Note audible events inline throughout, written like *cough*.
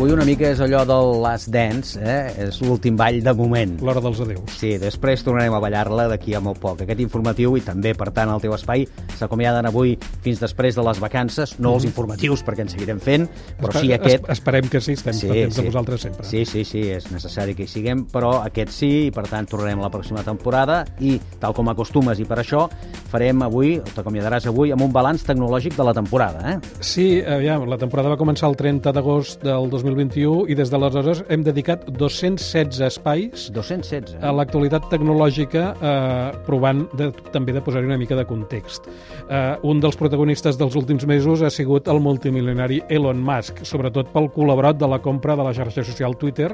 Avui una mica és allò del Last Dance, eh? és l'últim ball de moment. L'hora dels adeus. Sí, després tornarem a ballar-la d'aquí a molt poc. Aquest informatiu i també, per tant, el teu espai s'acomiaden avui fins després de les vacances, no els informatius, perquè en seguirem fent, però sí aquest... Es esperem que sí, estem sí, pendents sí. de vosaltres sempre. Sí, sí, sí, és necessari que hi siguem, però aquest sí, i per tant tornarem la pròxima temporada i, tal com acostumes, i per això farem avui, t'acomiadaràs avui, amb un balanç tecnològic de la temporada, eh? Sí, aviam, la temporada va començar el 30 d'agost del 2021 i des d'aleshores hem dedicat 216 espais 216. a l'actualitat tecnològica eh, provant de, també de posar-hi una mica de context. Eh, un dels protagonistes dels últims mesos ha sigut el multimilionari Elon Musk, sobretot pel col·laborat de la compra de la xarxa social Twitter,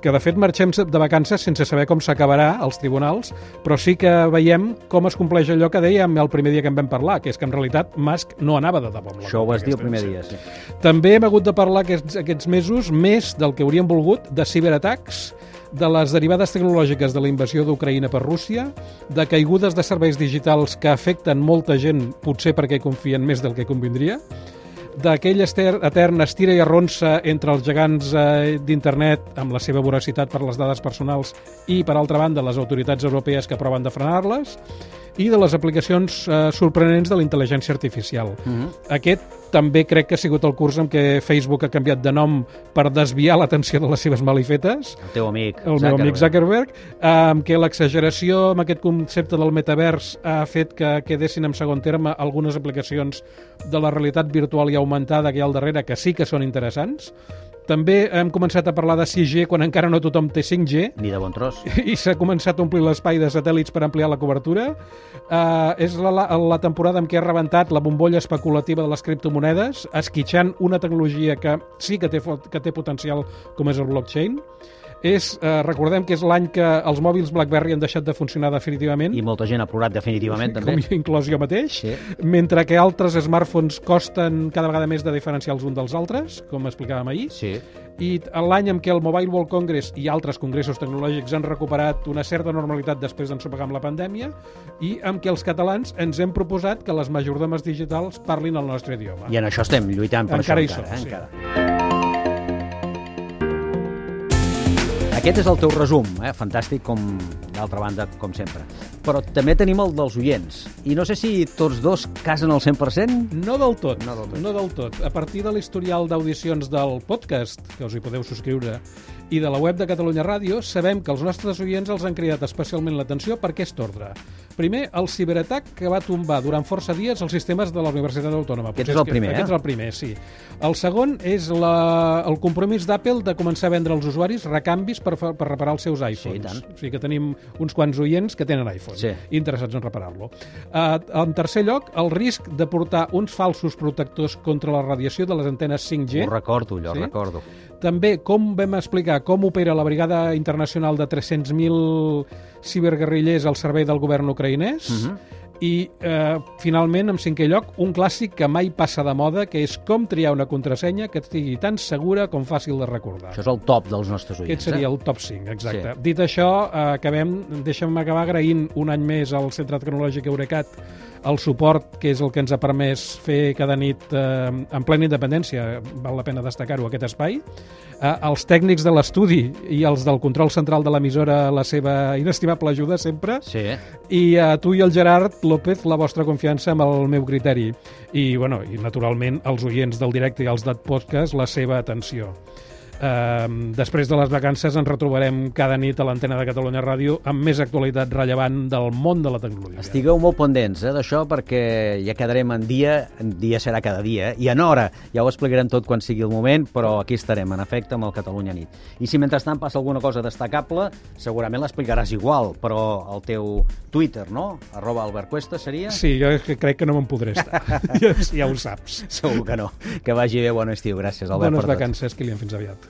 que de fet marxem de vacances sense saber com s'acabarà als tribunals, però sí que veiem com es compleix allò que dèiem el primer dia que en vam parlar, que és que en realitat Musk no anava de debò. Això ho vas dir el primer dia, sí. També hem hagut de parlar aquests, aquests mesos més del que hauríem volgut de ciberatacs, de les derivades tecnològiques de la invasió d'Ucraïna per Rússia, de caigudes de serveis digitals que afecten molta gent, potser perquè confien més del que convindria, d'aquell etern estira i arronsa entre els gegants eh, d'internet amb la seva voracitat per les dades personals i, per altra banda, les autoritats europees que proven de frenar-les, i de les aplicacions eh, sorprenents de la intel·ligència artificial. Mhm. Aquest també crec que ha sigut el curs en què Facebook ha canviat de nom per desviar l'atenció de les seves malifetes, El teu amic, el meu amic Zuckerberg, amb què l'exageració amb aquest concepte del metavers ha fet que quedessin en segon terme algunes aplicacions de la realitat virtual i augmentada que hi ha al darrere, que sí que són interessants. També hem començat a parlar de 6G quan encara no tothom té 5G Ni de bon tros. *laughs* i s'ha començat a omplir l'espai de satèl·lits per ampliar la cobertura. Uh, és la, la, la temporada en què ha rebentat la bombolla especulativa de les criptomonedes, esquitxant una tecnologia que sí que té, que té potencial com és el blockchain. És, uh, recordem que és l'any que els mòbils BlackBerry han deixat de funcionar definitivament, I molta gent ha plorat definitivament, també. com inclòs jo mateix, Sí. mentre que altres smartphones costen cada vegada més de diferenciar els uns dels altres, com explicàvem ahir Sí. i l'any en què el Mobile World Congress i altres congressos tecnològics han recuperat una certa normalitat després d'ensopegar amb la pandèmia i amb què els catalans ens hem proposat que les majordomes digitals parlin el nostre idioma. I en això estem lluitant per Encara hi això. som, eh? sí. encara. Aquest és el teu resum, eh? fantàstic com d'altra banda, com sempre. Però també tenim el dels oients. I no sé si tots dos casen al 100%. No del tot, No del tot. no del tot. A partir de l'historial d'audicions del podcast, que us hi podeu subscriure, i de la web de Catalunya Ràdio, sabem que els nostres oients els han cridat especialment l'atenció per aquest ordre. Primer, el ciberatac que va tombar durant força dies els sistemes de la Universitat Autònoma. Aquest Potser és el primer, eh? Aquest és el primer, sí. El segon és la, el compromís d'Apple de començar a vendre als usuaris recanvis per, fa- per reparar els seus iPhones. tant. O sigui que tenim uns quants oients que tenen iPhone Sí. interessats en reparar-lo. Uh, en tercer lloc, el risc de portar uns falsos protectors contra la radiació de les antenes 5G. Ho recordo, allò, Sí? sí? recordo. També com vam explicar com opera la Brigada Internacional de 300.000 ciberguerrillers al servei del govern ucraïnès. Mhm. I, eh, finalment, en cinquè lloc, un clàssic que mai passa de moda, que és com triar una contrasenya que estigui tan segura com fàcil de recordar. Això és el top dels nostres oients. Aquest seria eh? el top 5, exacte. Sí. Dit això, eh, acabem, deixa'm acabar agraint un any més al Centre Tecnològic Eurecat el suport que és el que ens ha permès fer cada nit eh, en plena independència, val la pena destacar-ho, aquest espai. Eh, els tècnics de l'estudi i els del control central de l'emissora, la seva inestimable ajuda sempre. Sí. I a tu i el Gerard López, la vostra confiança amb el meu criteri. I, bueno, i naturalment, els oients del directe i els del podcast, la seva atenció. Uh, després de les vacances ens retrobarem cada nit a l'antena de Catalunya Ràdio amb més actualitat rellevant del món de la tecnologia. Estigueu molt pendents eh, d'això perquè ja quedarem en dia, en dia serà cada dia, eh? i en hora. Ja ho explicarem tot quan sigui el moment, però aquí estarem, en efecte, amb el Catalunya Nit. I si mentrestant passa alguna cosa destacable, segurament l'explicaràs igual, però el teu Twitter, no? Arroba Albert Cuesta seria? Sí, jo és que crec que no me'n podré estar. ja, *laughs* ja ho saps. Segur que no. Que vagi bé, bon estiu. Gràcies, Albert, Bones per tot. vacances, Kilian. Fins aviat.